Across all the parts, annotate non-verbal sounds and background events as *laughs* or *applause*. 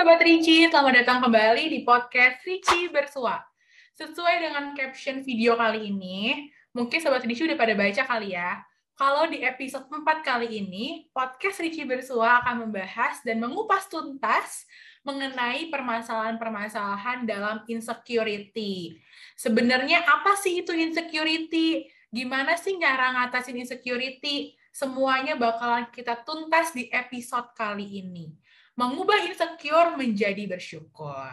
Sobat Ricci, selamat datang kembali di podcast Ricci Bersua. Sesuai dengan caption video kali ini, mungkin Sobat Ricci udah pada baca kali ya, kalau di episode 4 kali ini, podcast Ricci Bersua akan membahas dan mengupas tuntas mengenai permasalahan-permasalahan dalam insecurity. Sebenarnya apa sih itu insecurity? Gimana sih cara ngatasin insecurity? Semuanya bakalan kita tuntas di episode kali ini mengubah insecure menjadi bersyukur.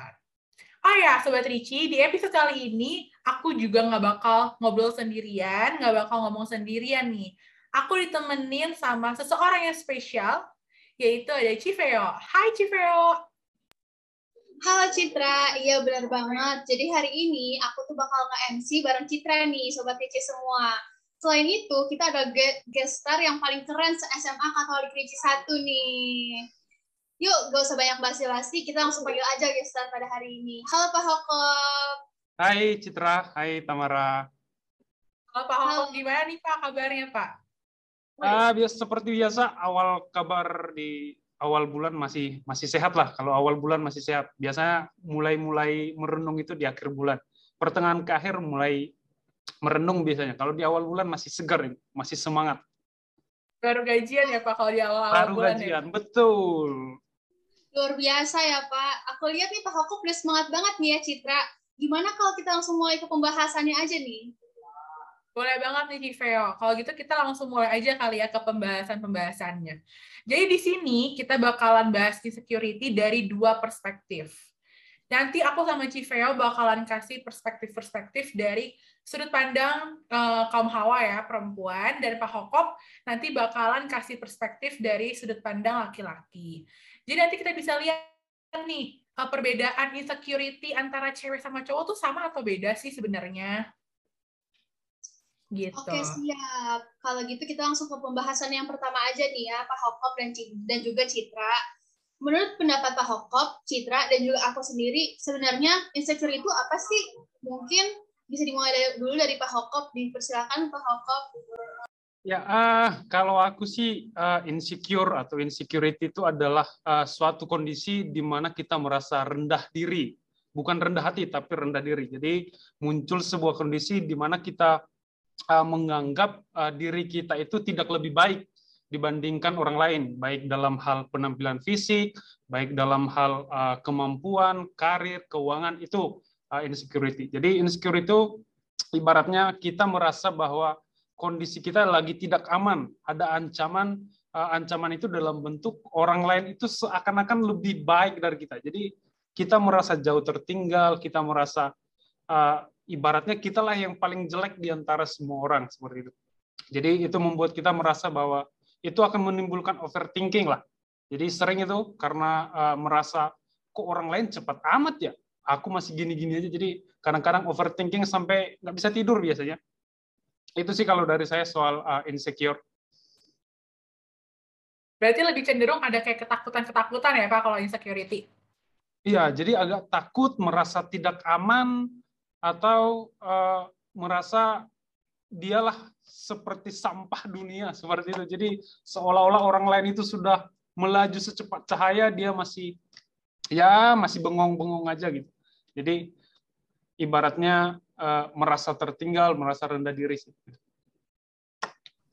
Oh ya, Sobat Ricci, di episode kali ini aku juga nggak bakal ngobrol sendirian, nggak bakal ngomong sendirian nih. Aku ditemenin sama seseorang yang spesial, yaitu ada Civeo. Hai Civeo. Halo Citra, iya benar banget. Jadi hari ini aku tuh bakal nge-MC bareng Citra nih, Sobat Ricci semua. Selain itu, kita ada guest star yang paling keren se-SMA Katolik Ricci 1 nih. Yuk, gak usah banyak basi-basi, kita langsung panggil aja gestar pada hari ini. Halo Pak Hokop. Hai Citra, hai Tamara. Halo Pak Hokop, gimana nih Pak kabarnya Pak? Ah, biasa seperti biasa awal kabar di awal bulan masih masih sehat lah. Kalau awal bulan masih sehat. Biasanya mulai-mulai merenung itu di akhir bulan. Pertengahan ke akhir mulai merenung biasanya. Kalau di awal bulan masih segar, masih semangat. Baru gajian ya Pak kalau di awal-awal bulan. Baru ya? gajian, ya? betul. Luar biasa ya Pak. Aku lihat nih Pak Hoko udah semangat banget nih ya Citra. Gimana kalau kita langsung mulai ke pembahasannya aja nih? Boleh banget nih Civeo. Kalau gitu kita langsung mulai aja kali ya ke pembahasan-pembahasannya. Jadi di sini kita bakalan bahas insecurity dari dua perspektif. Nanti aku sama Civeo bakalan kasih perspektif-perspektif dari sudut pandang uh, kaum hawa ya, perempuan, dan Pak Hokop nanti bakalan kasih perspektif dari sudut pandang laki-laki. Jadi nanti kita bisa lihat nih eh, perbedaan insecurity antara cewek sama cowok tuh sama atau beda sih sebenarnya. Gitu. Oke siap. Kalau gitu kita langsung ke pembahasan yang pertama aja nih ya, Pak Hokop dan, dan juga Citra. Menurut pendapat Pak Hokop, Citra, dan juga aku sendiri, sebenarnya insecure itu apa sih? Mungkin bisa dimulai dulu dari Pak Hokop. Dipersilakan Pak Hokop. Ya, uh, kalau aku sih uh, insecure atau insecurity itu adalah uh, suatu kondisi di mana kita merasa rendah diri, bukan rendah hati tapi rendah diri. Jadi muncul sebuah kondisi di mana kita uh, menganggap uh, diri kita itu tidak lebih baik dibandingkan orang lain, baik dalam hal penampilan fisik, baik dalam hal uh, kemampuan, karir, keuangan itu uh, insecurity. Jadi insecure itu ibaratnya kita merasa bahwa kondisi kita lagi tidak aman, ada ancaman, uh, ancaman itu dalam bentuk orang lain itu seakan-akan lebih baik dari kita. Jadi kita merasa jauh tertinggal, kita merasa uh, ibaratnya kitalah yang paling jelek di antara semua orang seperti itu. Jadi itu membuat kita merasa bahwa itu akan menimbulkan overthinking lah. Jadi sering itu karena uh, merasa kok orang lain cepat amat ya, aku masih gini-gini aja. Jadi kadang-kadang overthinking sampai nggak bisa tidur biasanya. Itu sih kalau dari saya soal uh, insecure. Berarti lebih cenderung ada kayak ketakutan-ketakutan ya Pak kalau insecurity? Iya, jadi agak takut, merasa tidak aman, atau uh, merasa dialah seperti sampah dunia, seperti itu. Jadi seolah-olah orang lain itu sudah melaju secepat cahaya, dia masih ya masih bengong-bengong aja gitu. Jadi ibaratnya uh, merasa tertinggal, merasa rendah diri sih.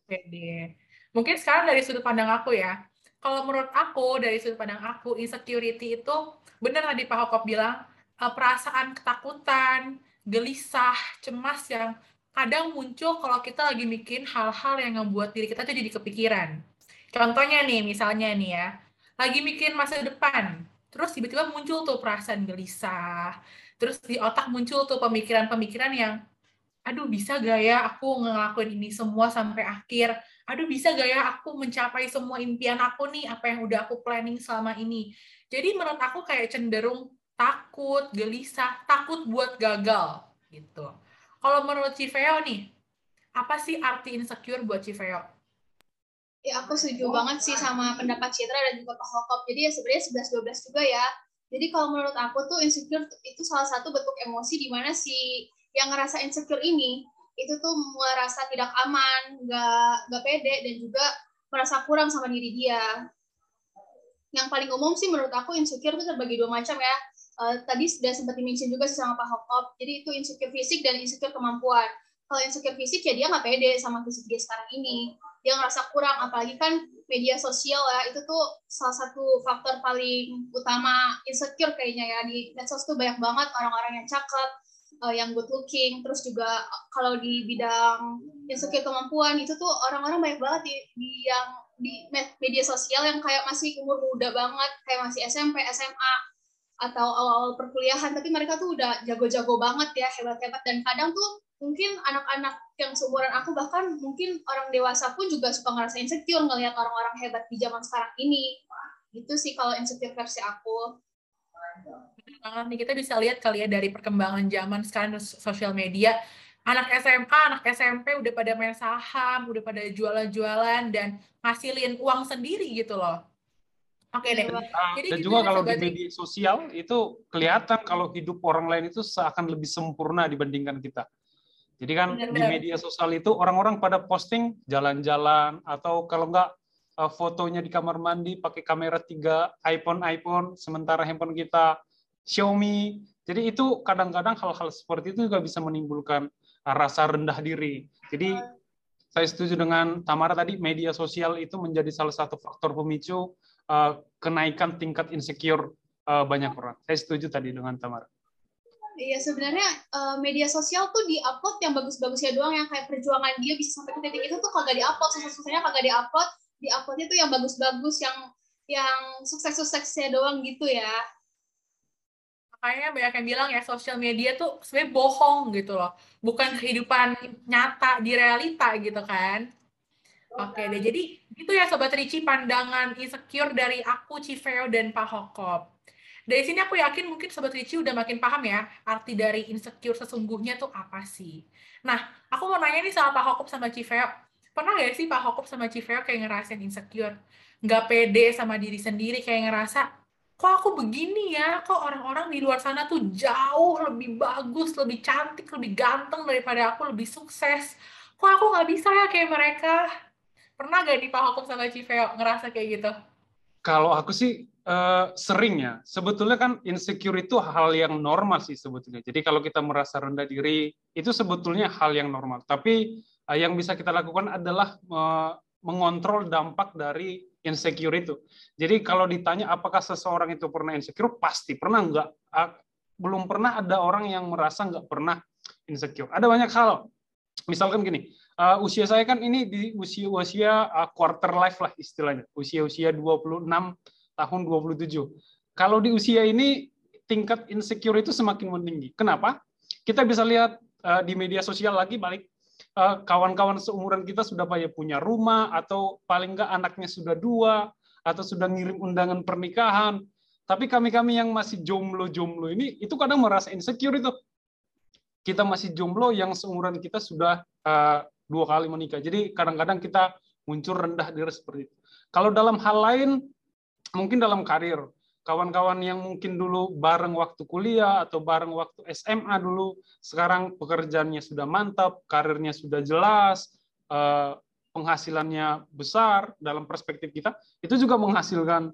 Deh. Mungkin sekarang dari sudut pandang aku ya. Kalau menurut aku dari sudut pandang aku insecurity itu benar tadi Pak Hokop bilang uh, perasaan ketakutan, gelisah, cemas yang kadang muncul kalau kita lagi bikin hal-hal yang membuat diri kita tuh jadi kepikiran. Contohnya nih, misalnya nih ya, lagi mikir masa depan, terus tiba-tiba muncul tuh perasaan gelisah, terus di otak muncul tuh pemikiran-pemikiran yang aduh bisa gak ya aku ngelakuin ini semua sampai akhir aduh bisa gak ya aku mencapai semua impian aku nih apa yang udah aku planning selama ini jadi menurut aku kayak cenderung takut gelisah takut buat gagal gitu kalau menurut Civeo nih apa sih arti insecure buat Civeo Ya, aku setuju banget sih sama pendapat Citra dan juga Pak Hokop. Jadi ya sebenarnya 11-12 juga ya. Jadi kalau menurut aku tuh insecure itu salah satu bentuk emosi di mana si yang ngerasa insecure ini itu tuh merasa tidak aman, nggak nggak pede dan juga merasa kurang sama diri dia. yang paling umum sih menurut aku insecure itu terbagi dua macam ya. Uh, tadi sudah sempat dimention juga sih sama Pak Hokop. Jadi itu insecure fisik dan insecure kemampuan. Kalau insecure fisik ya dia nggak pede sama fisik dia sekarang ini. Dia ngerasa kurang, apalagi kan media sosial ya itu tuh salah satu faktor paling utama insecure kayaknya ya. Di medsos tuh banyak banget orang-orang yang cakep, uh, yang good looking, terus juga kalau di bidang insecure kemampuan itu tuh orang-orang banyak banget di, di yang di media sosial yang kayak masih umur muda banget, kayak masih SMP, SMA atau awal-awal perkuliahan, tapi mereka tuh udah jago-jago banget ya, hebat-hebat. Dan kadang tuh mungkin anak-anak yang seumuran aku bahkan mungkin orang dewasa pun juga suka ngerasa insecure ngelihat orang-orang hebat di zaman sekarang ini. Gitu sih kalau insecure versi aku banget nih kita bisa lihat kali ya dari perkembangan zaman sekarang sosial media anak SMA, anak SMP udah pada main saham, udah pada jualan-jualan dan ngasilin uang sendiri gitu loh. Oke deh. Nah, Jadi dan gitu juga ya, kalau di media sosial itu kelihatan kalau hidup orang lain itu seakan lebih sempurna dibandingkan kita. Jadi kan Benar di media sosial itu orang-orang pada posting jalan-jalan atau kalau enggak uh, fotonya di kamar mandi pakai kamera tiga iPhone iPhone sementara handphone kita Xiaomi. Jadi itu kadang-kadang hal-hal seperti itu juga bisa menimbulkan uh, rasa rendah diri. Jadi saya setuju dengan Tamara tadi media sosial itu menjadi salah satu faktor pemicu uh, kenaikan tingkat insecure uh, banyak orang. Saya setuju tadi dengan Tamara. Iya sebenarnya uh, media sosial tuh di upload yang bagus-bagusnya doang yang kayak perjuangan dia bisa sampai ke titik itu tuh kagak di upload susah-susahnya kagak di upload di uploadnya tuh yang bagus-bagus yang yang sukses-suksesnya doang gitu ya. Makanya banyak yang bilang ya sosial media tuh sebenarnya bohong gitu loh. Bukan kehidupan nyata di realita gitu kan. Oke deh jadi itu ya sobat Ricci pandangan insecure dari aku Civeo dan Pak Hokop dari sini aku yakin mungkin sobat Ricci udah makin paham ya arti dari insecure sesungguhnya tuh apa sih nah aku mau nanya nih sama Pak Hokop sama Civeo pernah gak sih Pak Hokop sama Civeo kayak ngerasain insecure? Nggak pede sama diri sendiri, kayak ngerasa, kok aku begini ya? Kok orang-orang di luar sana tuh jauh lebih bagus, lebih cantik, lebih ganteng daripada aku, lebih sukses. Kok aku nggak bisa ya kayak mereka? Pernah gak di Pak Hokop sama Civeo ngerasa kayak gitu? Kalau aku sih uh, sering ya. Sebetulnya kan insecure itu hal yang normal sih sebetulnya. Jadi kalau kita merasa rendah diri, itu sebetulnya hal yang normal. Tapi Eh, yang bisa kita lakukan adalah mengontrol dampak dari insecure itu. Jadi kalau ditanya apakah seseorang itu pernah insecure, pasti pernah enggak. Belum pernah ada orang yang merasa enggak pernah insecure. Ada banyak hal. Misalkan gini, uh, usia saya kan ini di usia-usia uh, quarter life lah istilahnya. Usia-usia 26 tahun 27. Kalau di usia ini tingkat insecure itu semakin meninggi. Kenapa? Kita bisa lihat uh, di media sosial lagi balik Eh, kawan-kawan seumuran kita sudah banyak punya rumah atau paling enggak anaknya sudah dua atau sudah ngirim undangan pernikahan. Tapi kami-kami yang masih jomblo-jomblo ini itu kadang merasa insecure itu. Kita masih jomblo yang seumuran kita sudah uh, dua kali menikah. Jadi kadang-kadang kita muncul rendah diri seperti itu. Kalau dalam hal lain, mungkin dalam karir, kawan-kawan yang mungkin dulu bareng waktu kuliah atau bareng waktu SMA dulu, sekarang pekerjaannya sudah mantap, karirnya sudah jelas, eh, penghasilannya besar dalam perspektif kita, itu juga menghasilkan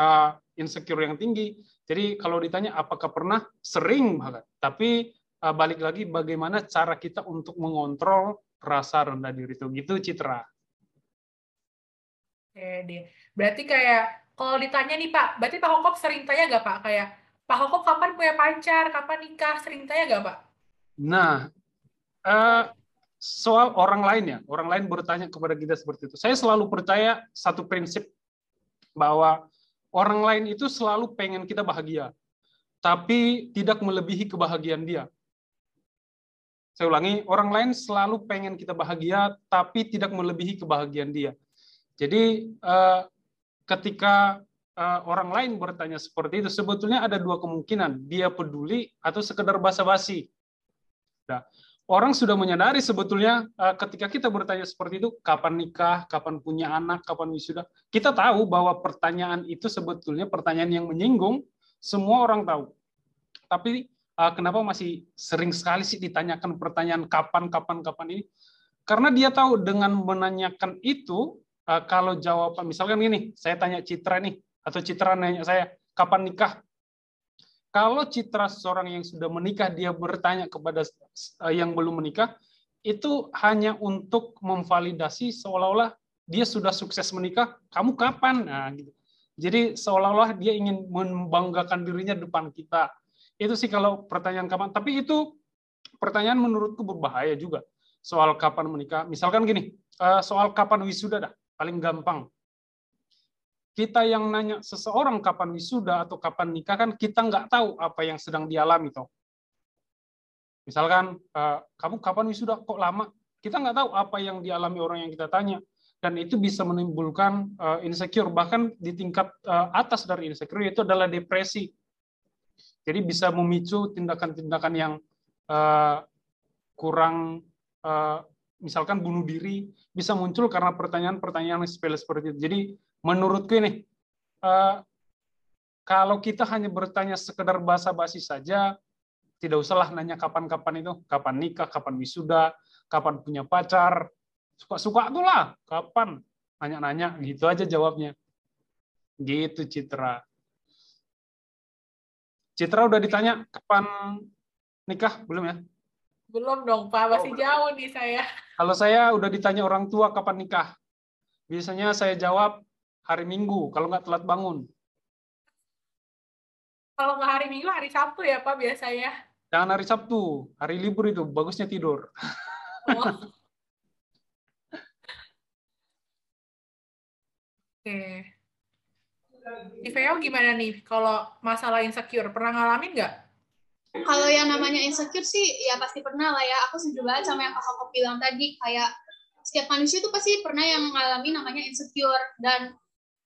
eh, insecure yang tinggi. Jadi kalau ditanya apakah pernah, sering banget. Tapi eh, balik lagi bagaimana cara kita untuk mengontrol rasa rendah diri itu. Gitu Citra. Deh. Berarti kayak kalau ditanya nih Pak, berarti Pak Hokop sering tanya gak Pak? Kayak, Pak Hokop kapan punya pacar, kapan nikah, sering tanya gak Pak? Nah, uh, soal orang lain ya, orang lain bertanya kepada kita seperti itu. Saya selalu percaya satu prinsip bahwa orang lain itu selalu pengen kita bahagia, tapi tidak melebihi kebahagiaan dia. Saya ulangi, orang lain selalu pengen kita bahagia, tapi tidak melebihi kebahagiaan dia. Jadi uh, ketika uh, orang lain bertanya seperti itu, sebetulnya ada dua kemungkinan. Dia peduli atau sekedar basa-basi. Nah, orang sudah menyadari sebetulnya uh, ketika kita bertanya seperti itu, kapan nikah, kapan punya anak, kapan wisuda, kita tahu bahwa pertanyaan itu sebetulnya pertanyaan yang menyinggung, semua orang tahu. Tapi uh, kenapa masih sering sekali sih ditanyakan pertanyaan kapan, kapan, kapan ini? Karena dia tahu dengan menanyakan itu, uh, kalau jawaban misalkan gini, saya tanya Citra nih, atau Citra nanya saya kapan nikah. Kalau Citra seorang yang sudah menikah dia bertanya kepada eh, yang belum menikah, itu hanya untuk memvalidasi seolah-olah dia sudah sukses menikah, kamu kapan? Nah, gitu. Jadi seolah-olah dia ingin membanggakan dirinya depan kita. Itu sih kalau pertanyaan kapan. Tapi itu pertanyaan menurutku berbahaya juga soal kapan menikah. Misalkan gini, eh, soal kapan wisuda dah, paling gampang. Kita yang nanya seseorang kapan wisuda atau kapan nikah kan kita nggak tahu apa yang sedang dialami toh. Misalkan eh, kamu kapan wisuda kok lama? Kita nggak tahu apa yang dialami orang yang kita tanya dan itu bisa menimbulkan uh, insecure bahkan di tingkat uh, atas dari insecure itu adalah depresi jadi bisa memicu tindakan-tindakan yang kurang misalkan bunuh diri bisa muncul karena pertanyaan-pertanyaan sepele seperti itu. Jadi menurutku ini uh, kalau kita hanya bertanya sekedar basa-basi saja tidak usahlah nanya kapan-kapan itu. Kapan nikah kapan wisuda kapan punya pacar. Suka-suka tuh lah kapan? Nanya-nanya gitu aja jawabnya. Gitu Citra. Citra udah ditanya kapan nikah? Belum ya? Belum dong Pak. Masih oh, jauh nih saya kalau saya udah ditanya orang tua kapan nikah biasanya saya jawab hari Minggu kalau nggak telat bangun kalau nggak hari Minggu hari Sabtu ya Pak biasanya jangan hari Sabtu hari libur itu bagusnya tidur oh. *laughs* Oke. Iveo gimana nih kalau masalah insecure? Pernah ngalamin nggak? Kalau yang namanya insecure sih ya pasti pernah lah ya. Aku setuju banget sama yang Pak Hoko bilang tadi. Kayak setiap manusia tuh pasti pernah yang mengalami namanya insecure. Dan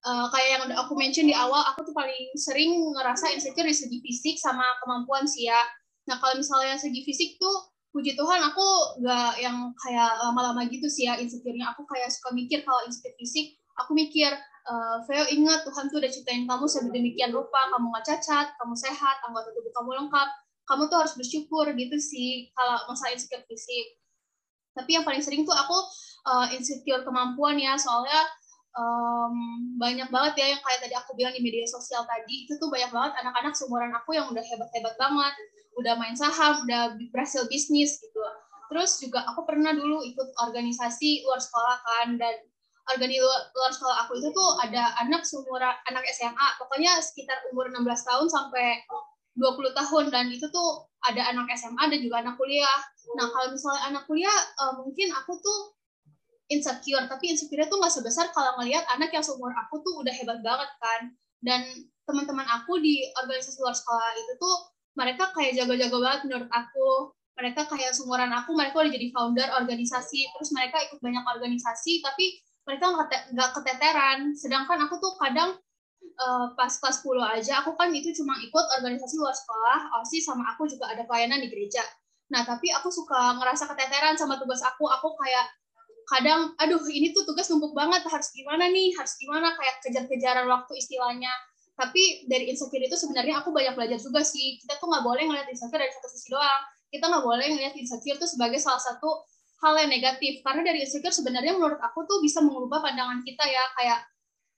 uh, kayak yang aku mention di awal, aku tuh paling sering ngerasa insecure di segi fisik sama kemampuan sih ya. Nah kalau misalnya segi fisik tuh, puji Tuhan aku nggak yang kayak lama-lama gitu sih ya insecure-nya. Aku kayak suka mikir kalau insecure fisik, aku mikir, uh, Veo ingat Tuhan tuh udah ciptain kamu sedemikian rupa, kamu nggak cacat, kamu sehat, anggota tubuh kamu lengkap, kamu tuh harus bersyukur gitu sih kalau masalah insecure fisik. Tapi yang paling sering tuh aku uh, insecure kemampuan ya, soalnya um, banyak banget ya yang kayak tadi aku bilang di media sosial tadi, itu tuh banyak banget anak-anak seumuran aku yang udah hebat-hebat banget, udah main saham, udah berhasil bisnis gitu. Terus juga aku pernah dulu ikut organisasi luar sekolah kan, dan organisasi luar sekolah aku itu tuh ada anak seumuran anak SMA pokoknya sekitar umur 16 tahun sampai 20 tahun dan itu tuh ada anak SMA dan juga anak kuliah. Nah kalau misalnya anak kuliah uh, mungkin aku tuh insecure tapi insecure tuh nggak sebesar kalau ngelihat anak yang seumur aku tuh udah hebat banget kan. Dan teman-teman aku di organisasi luar sekolah itu tuh mereka kayak jago-jago banget menurut aku. Mereka kayak seumuran aku mereka udah jadi founder organisasi. Terus mereka ikut banyak organisasi tapi mereka nggak keteteran. Sedangkan aku tuh kadang uh, pas kelas 10 aja aku kan itu cuma ikut organisasi luar sekolah osis sama aku juga ada pelayanan di gereja. Nah tapi aku suka ngerasa keteteran sama tugas aku. Aku kayak kadang aduh ini tuh tugas numpuk banget harus gimana nih? Harus gimana? Kayak kejar-kejaran waktu istilahnya. Tapi dari insecure itu sebenarnya aku banyak belajar juga sih. Kita tuh nggak boleh ngeliat insecure dari satu sisi doang. Kita nggak boleh ngeliat insecure itu sebagai salah satu hal yang negatif. Karena dari insecure sebenarnya menurut aku tuh bisa mengubah pandangan kita ya. Kayak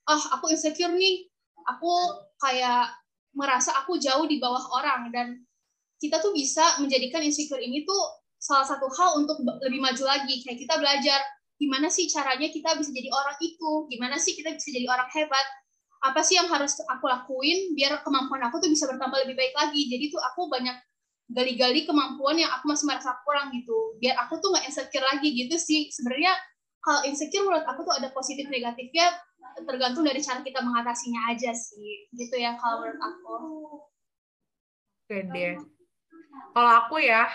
ah oh, aku insecure nih aku kayak merasa aku jauh di bawah orang dan kita tuh bisa menjadikan insecure ini tuh salah satu hal untuk lebih maju lagi. Kayak kita belajar gimana sih caranya kita bisa jadi orang itu? Gimana sih kita bisa jadi orang hebat? Apa sih yang harus aku lakuin biar kemampuan aku tuh bisa bertambah lebih baik lagi? Jadi tuh aku banyak gali-gali kemampuan yang aku masih merasa kurang gitu. Biar aku tuh nggak insecure lagi gitu sih. Sebenarnya kalau insecure menurut aku tuh ada positif negatifnya tergantung dari cara kita mengatasinya aja sih. Gitu ya kalau menurut aku. Oke deh kalau aku ya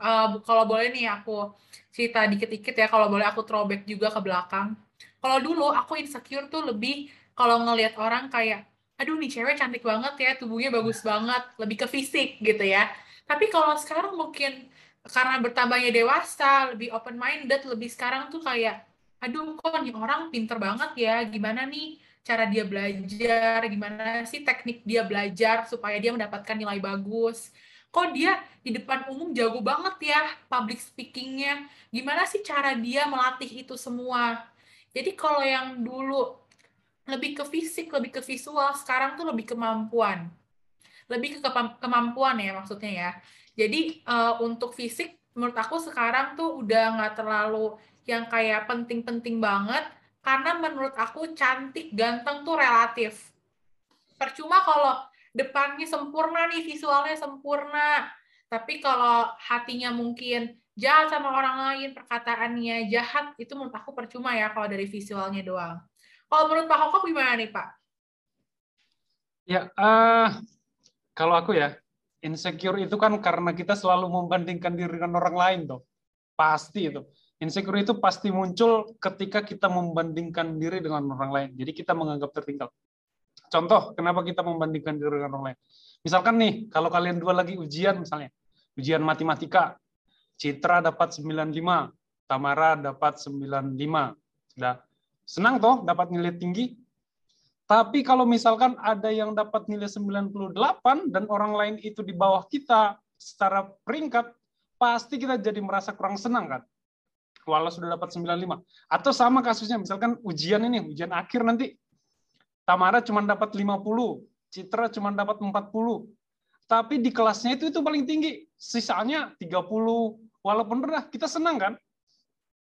uh, kalau boleh nih aku cerita dikit-dikit ya kalau boleh aku throwback juga ke belakang. Kalau dulu aku insecure tuh lebih kalau ngelihat orang kayak aduh nih cewek cantik banget ya tubuhnya bagus banget lebih ke fisik gitu ya. Tapi kalau sekarang mungkin karena bertambahnya dewasa, lebih open minded, lebih sekarang tuh kayak aduh kok nih orang pinter banget ya, gimana nih cara dia belajar, gimana sih teknik dia belajar supaya dia mendapatkan nilai bagus. Kok dia di depan umum jago banget ya public speakingnya, gimana sih cara dia melatih itu semua. Jadi kalau yang dulu lebih ke fisik, lebih ke visual. Sekarang tuh lebih kemampuan. Lebih ke kemampuan ya maksudnya ya. Jadi uh, untuk fisik menurut aku sekarang tuh udah nggak terlalu yang kayak penting-penting banget karena menurut aku cantik ganteng tuh relatif. Percuma kalau depannya sempurna nih visualnya sempurna, tapi kalau hatinya mungkin jahat sama orang lain, perkataannya jahat, itu menurut aku percuma ya kalau dari visualnya doang. Kalau menurut Pak Hokop gimana nih Pak? Ya, uh, kalau aku ya, insecure itu kan karena kita selalu membandingkan diri dengan orang lain tuh. Pasti itu. Insecure itu pasti muncul ketika kita membandingkan diri dengan orang lain. Jadi kita menganggap tertinggal. Contoh, kenapa kita membandingkan diri dengan orang lain? Misalkan nih, kalau kalian dua lagi ujian misalnya, ujian matematika, Citra dapat 95, Tamara dapat 95. Sudah senang toh dapat nilai tinggi? Tapi kalau misalkan ada yang dapat nilai 98 dan orang lain itu di bawah kita secara peringkat, pasti kita jadi merasa kurang senang kan? Walau sudah dapat 95. Atau sama kasusnya, misalkan ujian ini, ujian akhir nanti, Tamara cuma dapat 50, Citra cuma dapat 40. Tapi di kelasnya itu itu paling tinggi, sisanya 30, walaupun rendah, kita senang kan?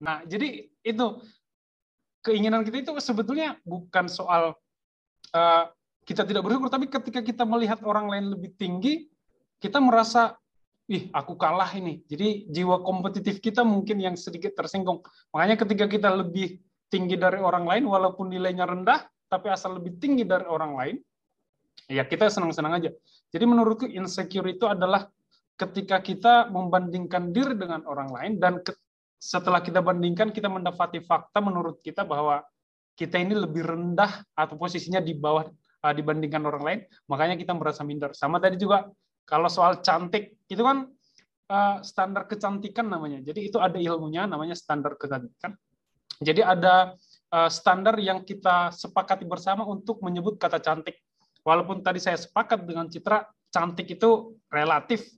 Nah, jadi itu keinginan kita itu sebetulnya bukan soal uh, kita tidak bersyukur, tapi ketika kita melihat orang lain lebih tinggi, kita merasa, ih aku kalah ini. Jadi jiwa kompetitif kita mungkin yang sedikit tersinggung. Makanya ketika kita lebih tinggi dari orang lain, walaupun nilainya rendah, tapi asal lebih tinggi dari orang lain, ya kita senang-senang aja. Jadi menurutku insecure itu adalah ketika kita membandingkan diri dengan orang lain dan setelah kita bandingkan kita mendapati fakta menurut kita bahwa kita ini lebih rendah atau posisinya di bawah uh, dibandingkan orang lain, makanya kita merasa minder. Sama tadi juga kalau soal cantik itu kan uh, standar kecantikan namanya. Jadi itu ada ilmunya namanya standar kecantikan. Jadi ada uh, standar yang kita sepakati bersama untuk menyebut kata cantik. Walaupun tadi saya sepakat dengan Citra, cantik itu relatif.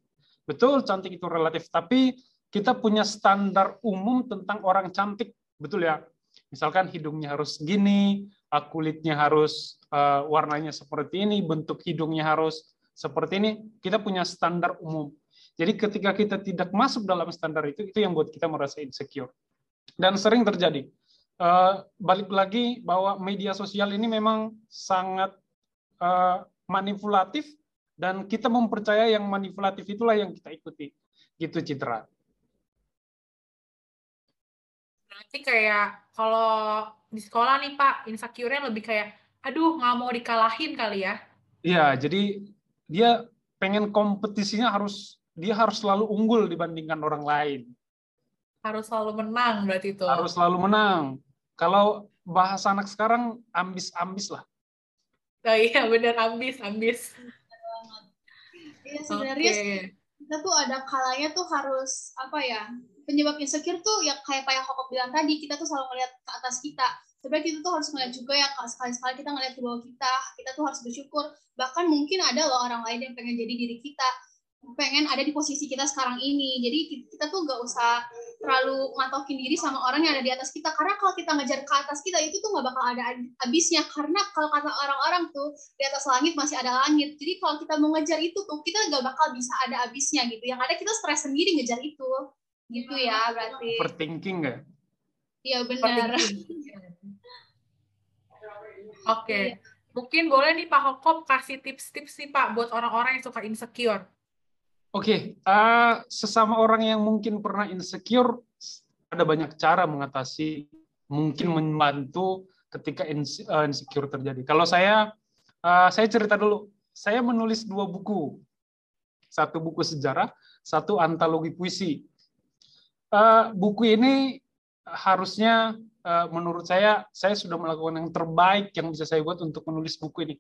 Betul, cantik itu relatif. Tapi kita punya standar umum tentang orang cantik. Betul ya? Misalkan hidungnya harus gini, uh, kulitnya harus warnanya seperti ini, bentuk hidungnya harus seperti ini. Kita punya standar umum. Jadi ketika kita tidak masuk dalam standar itu, itu yang buat kita merasa insecure. Dan sering terjadi. Uh, balik lagi bahwa media sosial ini memang sangat manipulatif dan kita mempercaya yang manipulatif itulah yang kita ikuti. Gitu Citra. Berarti kayak kalau di sekolah nih Pak, insecure-nya lebih kayak, aduh nggak mau dikalahin kali ya. Iya, jadi dia pengen kompetisinya harus dia harus selalu unggul dibandingkan orang lain. Harus selalu menang berarti itu. Harus selalu menang. Kalau bahasa anak sekarang ambis-ambis lah. Oh iya benar ambis, ambis. Iya sebenarnya okay. kita tuh ada kalanya tuh harus apa ya penyebab insecure tuh ya kayak kayak Hokop bilang tadi kita tuh selalu ngeliat ke atas kita sebenarnya kita tuh harus ngeliat juga ya sekali-sekali kita ngeliat ke bawah kita kita tuh harus bersyukur. Bahkan mungkin ada loh orang lain yang pengen jadi diri kita pengen ada di posisi kita sekarang ini. Jadi kita tuh gak usah terlalu matokin diri sama orang yang ada di atas kita. Karena kalau kita ngejar ke atas kita itu tuh nggak bakal ada habisnya. Karena kalau kata orang-orang tuh di atas langit masih ada langit. Jadi kalau kita mau ngejar itu tuh kita nggak bakal bisa ada habisnya gitu. Yang ada kita stres sendiri ngejar itu. Gitu ya berarti. Overthinking nggak? Iya benar *laughs* oke okay. mungkin boleh nih Pak Hokop kasih tips-tips sih Pak buat orang-orang yang suka insecure Oke, okay. uh, sesama orang yang mungkin pernah insecure, ada banyak cara mengatasi, mungkin membantu ketika eh, insecure terjadi. Kalau saya, uh, saya cerita dulu. Saya menulis dua buku, satu buku sejarah, satu antologi puisi uh, buku ini harusnya uh, menurut saya saya sudah melakukan yang terbaik yang bisa saya buat untuk menulis buku ini.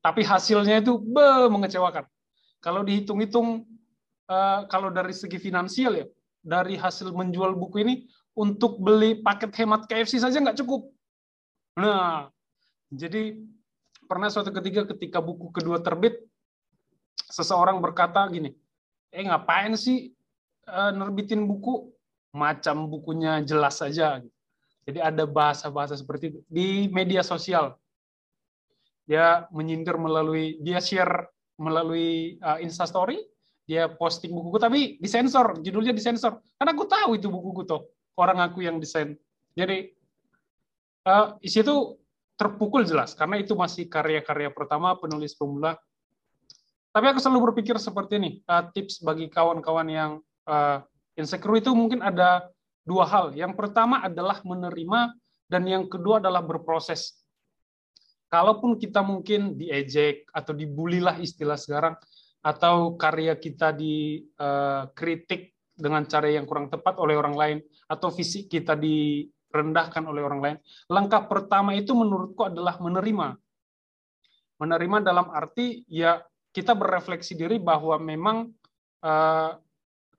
Tapi hasilnya itu be mengecewakan. Kalau dihitung-hitung uh, kalau dari segi finansial ya, dari hasil menjual buku ini untuk beli paket hemat KFC saja nggak cukup. Nah, jadi pernah suatu ketika ketika buku kedua terbit, seseorang berkata gini, eh ngapain sih uh, nerbitin buku macam bukunya jelas saja. Jadi ada bahasa-bahasa seperti itu di media sosial. dia menyindir melalui dia share melalui uh, Instastory, dia posting buku tapi disensor, judulnya disensor. Karena aku tahu itu buku tuh, orang aku yang desain. Jadi uh, isi itu terpukul jelas karena itu masih karya-karya pertama penulis pemula. Tapi aku selalu berpikir seperti ini, uh, tips bagi kawan-kawan yang uh, insecure itu mungkin ada dua hal. Yang pertama adalah menerima dan yang kedua adalah berproses. Kalaupun kita mungkin diejek atau dibully lah istilah sekarang atau karya kita dikritik eh, dengan cara yang kurang tepat oleh orang lain atau fisik kita direndahkan oleh orang lain langkah pertama itu menurutku adalah menerima. Menerima dalam arti ya kita berefleksi diri bahwa memang uh,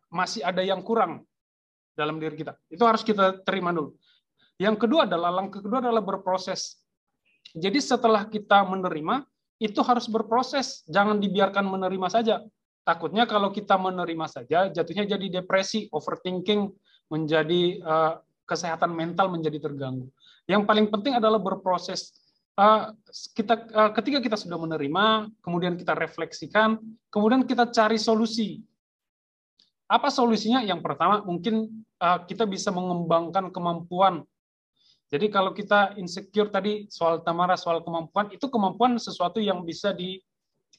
masih ada yang kurang dalam diri kita itu harus kita terima dulu yang kedua adalah langkah kedua adalah berproses jadi setelah kita menerima, itu harus berproses, jangan dibiarkan menerima saja. Takutnya kalau kita menerima saja, jatuhnya jadi depresi, overthinking, menjadi uh, kesehatan mental menjadi terganggu. Yang paling penting adalah berproses. Uh, kita uh, ketika kita sudah menerima, kemudian kita refleksikan, kemudian kita cari solusi. Apa solusinya? Yang pertama mungkin uh, kita bisa mengembangkan kemampuan jadi kalau kita insecure tadi soal Tamara soal kemampuan itu kemampuan sesuatu yang bisa di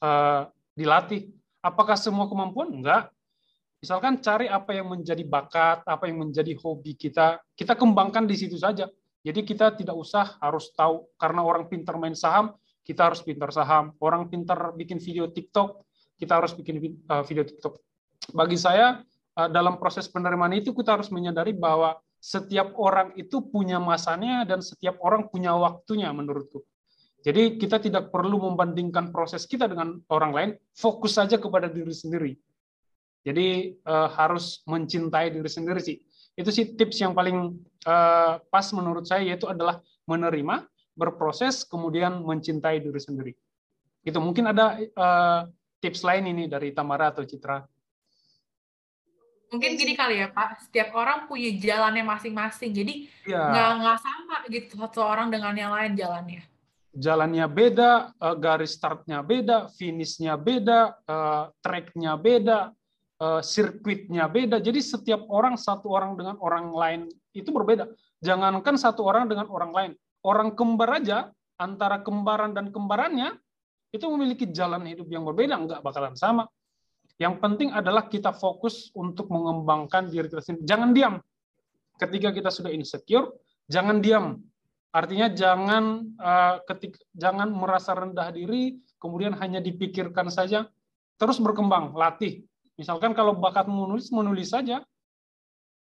uh, dilatih. Apakah semua kemampuan? Enggak. Misalkan cari apa yang menjadi bakat, apa yang menjadi hobi kita, kita kembangkan di situ saja. Jadi kita tidak usah harus tahu karena orang pintar main saham, kita harus pintar saham. Orang pintar bikin video TikTok, kita harus bikin uh, video TikTok. Bagi saya uh, dalam proses penerimaan itu kita harus menyadari bahwa setiap orang itu punya masanya dan setiap orang punya waktunya menurutku. Jadi kita tidak perlu membandingkan proses kita dengan orang lain, fokus saja kepada diri sendiri. Jadi uh, harus mencintai diri sendiri sih. Itu sih tips yang paling uh, pas menurut saya yaitu adalah menerima, berproses, kemudian mencintai diri sendiri. Itu mungkin ada uh, tips lain ini dari Tamara atau Citra mungkin gini kali ya Pak, setiap orang punya jalannya masing-masing, jadi ya. nggak nggak sama gitu satu orang dengan yang lain jalannya. Jalannya beda, eh, garis startnya beda, finishnya beda, eh, tracknya beda, eh, sirkuitnya beda. Jadi setiap orang satu orang dengan orang lain itu berbeda. Jangankan satu orang dengan orang lain, orang kembar aja antara kembaran dan kembarannya itu memiliki jalan hidup yang berbeda, nggak bakalan sama. Yang penting adalah kita fokus untuk mengembangkan diri kita sendiri. Jangan diam. Ketika kita sudah insecure, jangan diam. Artinya jangan uh, ketik, jangan merasa rendah diri, kemudian hanya dipikirkan saja, terus berkembang, latih. Misalkan kalau bakat menulis, menulis saja,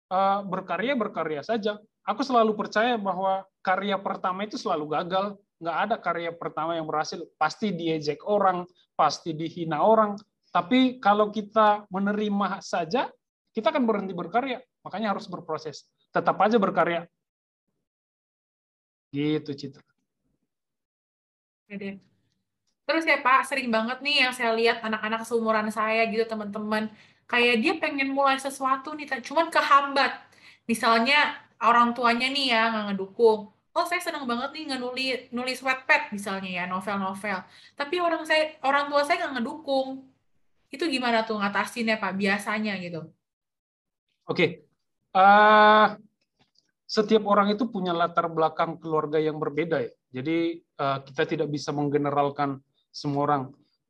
uh, berkarya, berkarya saja. Aku selalu percaya bahwa karya pertama itu selalu gagal. Nggak ada karya pertama yang berhasil. Pasti diejek orang, pasti dihina orang, tapi kalau kita menerima saja, kita akan berhenti berkarya. Makanya harus berproses. Tetap aja berkarya. Gitu, Citra. Terus ya Pak, sering banget nih yang saya lihat anak-anak seumuran saya gitu teman-teman. Kayak dia pengen mulai sesuatu nih, cuman kehambat. Misalnya orang tuanya nih ya nggak ngedukung. Oh saya senang banget nih nulis nulis wetpad misalnya ya novel-novel. Tapi orang saya orang tua saya nggak ngedukung itu gimana tuh ngatasinnya Pak biasanya gitu? Oke, okay. uh, setiap orang itu punya latar belakang keluarga yang berbeda ya. Jadi uh, kita tidak bisa menggeneralkan semua orang.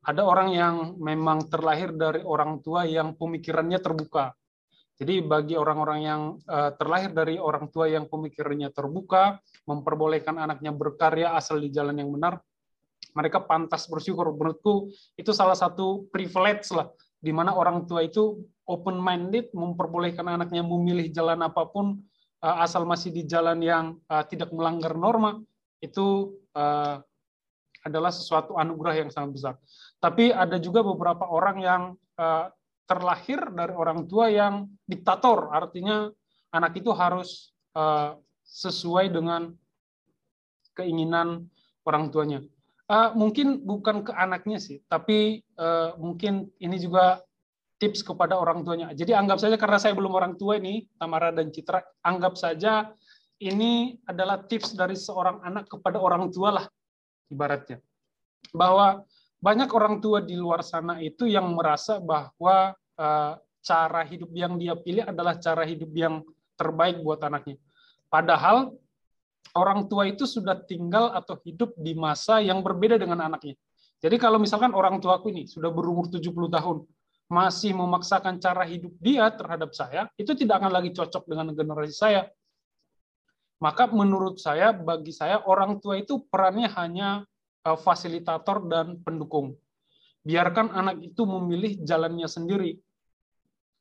Ada orang yang memang terlahir dari orang tua yang pemikirannya terbuka. Jadi bagi orang-orang yang uh, terlahir dari orang tua yang pemikirannya terbuka, memperbolehkan anaknya berkarya asal di jalan yang benar, mereka pantas bersyukur. Menurutku itu salah satu privilege lah, di mana orang tua itu open minded, memperbolehkan anaknya memilih jalan apa pun uh, asal masih di jalan yang uh, tidak melanggar norma. Itu uh, adalah sesuatu anugerah yang sangat besar. Tapi ada juga beberapa orang yang terlahir dari orang tua yang diktator, artinya anak itu harus sesuai dengan keinginan orang tuanya. Uh, mungkin bukan ke anaknya sih, tapi uh, mungkin ini juga tips kepada orang tuanya. Jadi anggap saja karena saya belum orang tua ini, Tamara dan Citra, anggap saja ini adalah tips dari seorang anak kepada orang tua lah, ibaratnya. bahwa banyak orang tua di luar sana itu yang merasa bahwa uh, cara hidup yang dia pilih adalah cara hidup yang terbaik buat anaknya. Padahal orang tua itu sudah tinggal atau hidup di masa yang berbeda dengan anaknya. Jadi kalau misalkan orang tuaku ini sudah berumur 70 tahun, masih memaksakan cara hidup dia terhadap saya, itu tidak akan lagi cocok dengan generasi saya. Maka menurut saya, bagi saya, orang tua itu perannya hanya eh, fasilitator dan pendukung. Biarkan anak itu memilih jalannya sendiri.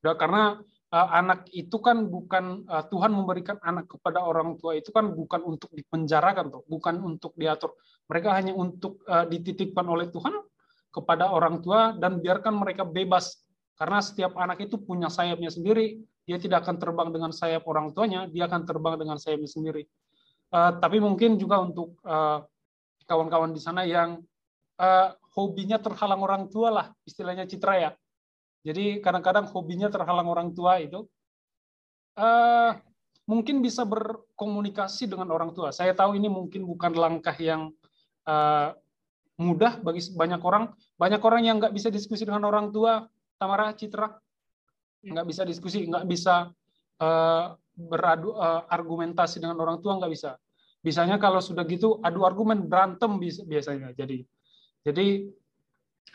Karena anak itu kan bukan uh, Tuhan memberikan anak kepada orang tua itu kan bukan untuk dipenjarakan tuh, bukan untuk diatur. Mereka hanya untuk uh, dititipkan oleh Tuhan kepada orang tua dan biarkan mereka bebas karena setiap anak itu punya sayapnya sendiri. Dia tidak akan terbang dengan sayap orang tuanya, dia akan terbang dengan sayapnya sendiri. Tapi mungkin juga untuk kawan-kawan di sana yang hobinya terhalang orang tua lah, istilahnya citra ya jadi kadang-kadang hobinya terhalang orang tua itu uh, mungkin bisa berkomunikasi dengan orang tua. Saya tahu ini mungkin bukan langkah yang uh, mudah bagi banyak orang. Banyak orang yang nggak bisa diskusi dengan orang tua. Tamara, Citra, nggak bisa diskusi, nggak bisa uh, beradu uh, argumentasi dengan orang tua nggak bisa. Bisanya kalau sudah gitu adu argumen berantem biasanya. Jadi jadi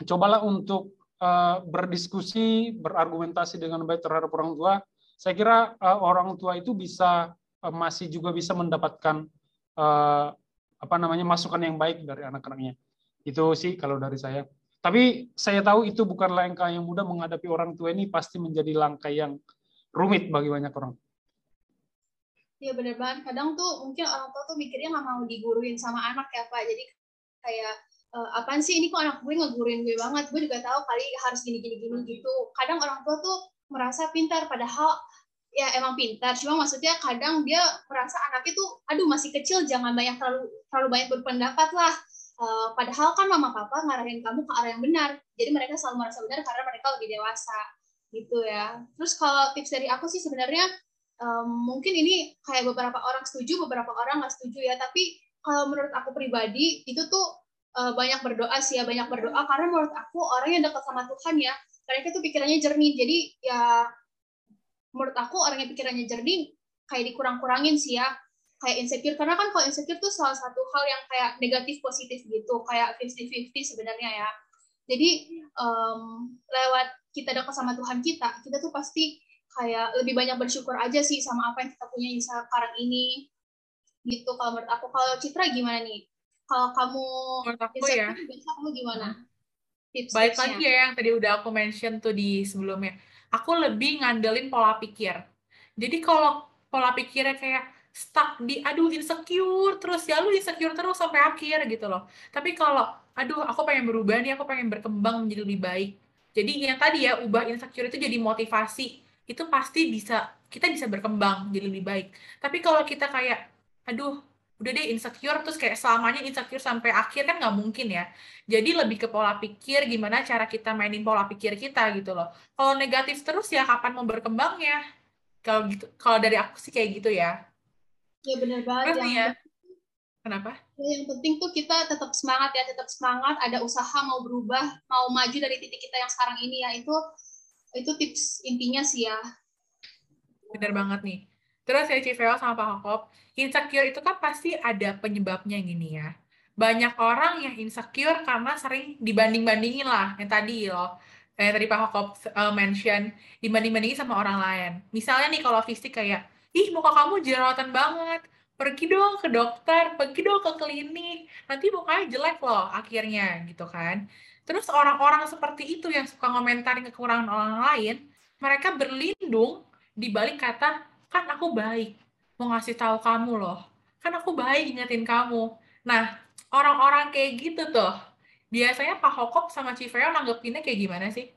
cobalah untuk Eh, berdiskusi, berargumentasi dengan baik terhadap orang tua, saya kira uh, orang tua itu bisa uh, masih juga bisa mendapatkan uh, apa namanya masukan yang baik dari anak-anaknya. Itu sih kalau dari saya. Tapi saya tahu itu bukan langkah yang mudah menghadapi orang tua ini pasti menjadi langkah yang rumit bagi banyak orang. Iya benar banget. Kadang tuh mungkin orang tua tuh mikirnya nggak mau diguruin sama anak ya Pak. Jadi kayak uh, apaan sih? Ini kok anak gue ngeguruin gue banget. Gue juga tahu kali harus gini gini gini gitu. Kadang orang tua tuh merasa pintar padahal ya emang pintar. Cuma maksudnya kadang dia merasa anaknya tuh aduh masih kecil jangan banyak terlalu terlalu banyak berpendapat lah. Uh, padahal kan mama papa ngarahin kamu ke arah yang benar. Jadi mereka selalu merasa benar karena mereka lebih dewasa gitu ya. Terus kalau tips dari aku sih sebenarnya um, mungkin ini kayak beberapa orang setuju beberapa orang nggak setuju ya. Tapi kalau menurut aku pribadi itu tuh uh, banyak berdoa sih ya banyak berdoa. Karena menurut aku orang yang dekat sama Tuhan ya mereka tuh pikirannya jernih. Jadi ya menurut aku orang yang pikirannya jernih kayak dikurang-kurangin sih ya. Kayak insecure. Karena kan kalau insecure tuh salah satu hal yang kayak negatif positif gitu. Kayak 50-50 sebenarnya ya. Jadi um, lewat kita dekat sama Tuhan kita kita tuh pasti kayak lebih banyak bersyukur aja sih sama apa yang kita punya sekarang ini. Gitu kalau menurut aku. Kalau Citra gimana nih kalau kamu menurut aku ya. biasa kamu gimana? Tips baik lagi ya yang tadi udah aku mention tuh di sebelumnya. Aku lebih ngandelin pola pikir. Jadi kalau pola pikirnya kayak stuck di aduh insecure terus ya lu insecure terus sampai akhir gitu loh. Tapi kalau aduh aku pengen berubah nih aku pengen berkembang menjadi lebih baik. Jadi yang tadi ya ubah insecure itu jadi motivasi. Itu pasti bisa kita bisa berkembang jadi lebih baik. Tapi kalau kita kayak aduh udah deh insecure terus kayak selamanya insecure sampai akhir kan nggak mungkin ya. Jadi lebih ke pola pikir gimana cara kita mainin pola pikir kita gitu loh. Kalau negatif terus ya kapan mau berkembangnya? Kalau gitu kalau dari aku sih kayak gitu ya. Ya benar banget ya. kenapa ya, yang penting tuh kita tetap semangat ya tetap semangat ada usaha mau berubah mau maju dari titik kita yang sekarang ini ya. Itu itu tips intinya sih ya. Benar banget nih Terus ya Civeo sama Pak Hokop, insecure itu kan pasti ada penyebabnya gini ya. Banyak orang yang insecure karena sering dibanding-bandingin lah, yang tadi loh. Yang tadi Pak Hokop uh, mention, dibanding-bandingin sama orang lain. Misalnya nih kalau fisik kayak, ih muka kamu jerawatan banget, pergi dong ke dokter, pergi dong ke klinik, nanti mukanya jelek loh akhirnya gitu kan. Terus orang-orang seperti itu yang suka ngomentarin kekurangan orang lain, mereka berlindung di balik kata kan aku baik mau ngasih tahu kamu loh. Kan aku baik ingetin kamu. Nah orang-orang kayak gitu tuh biasanya Pak Hokop sama Civeo nanggepinnya kayak gimana sih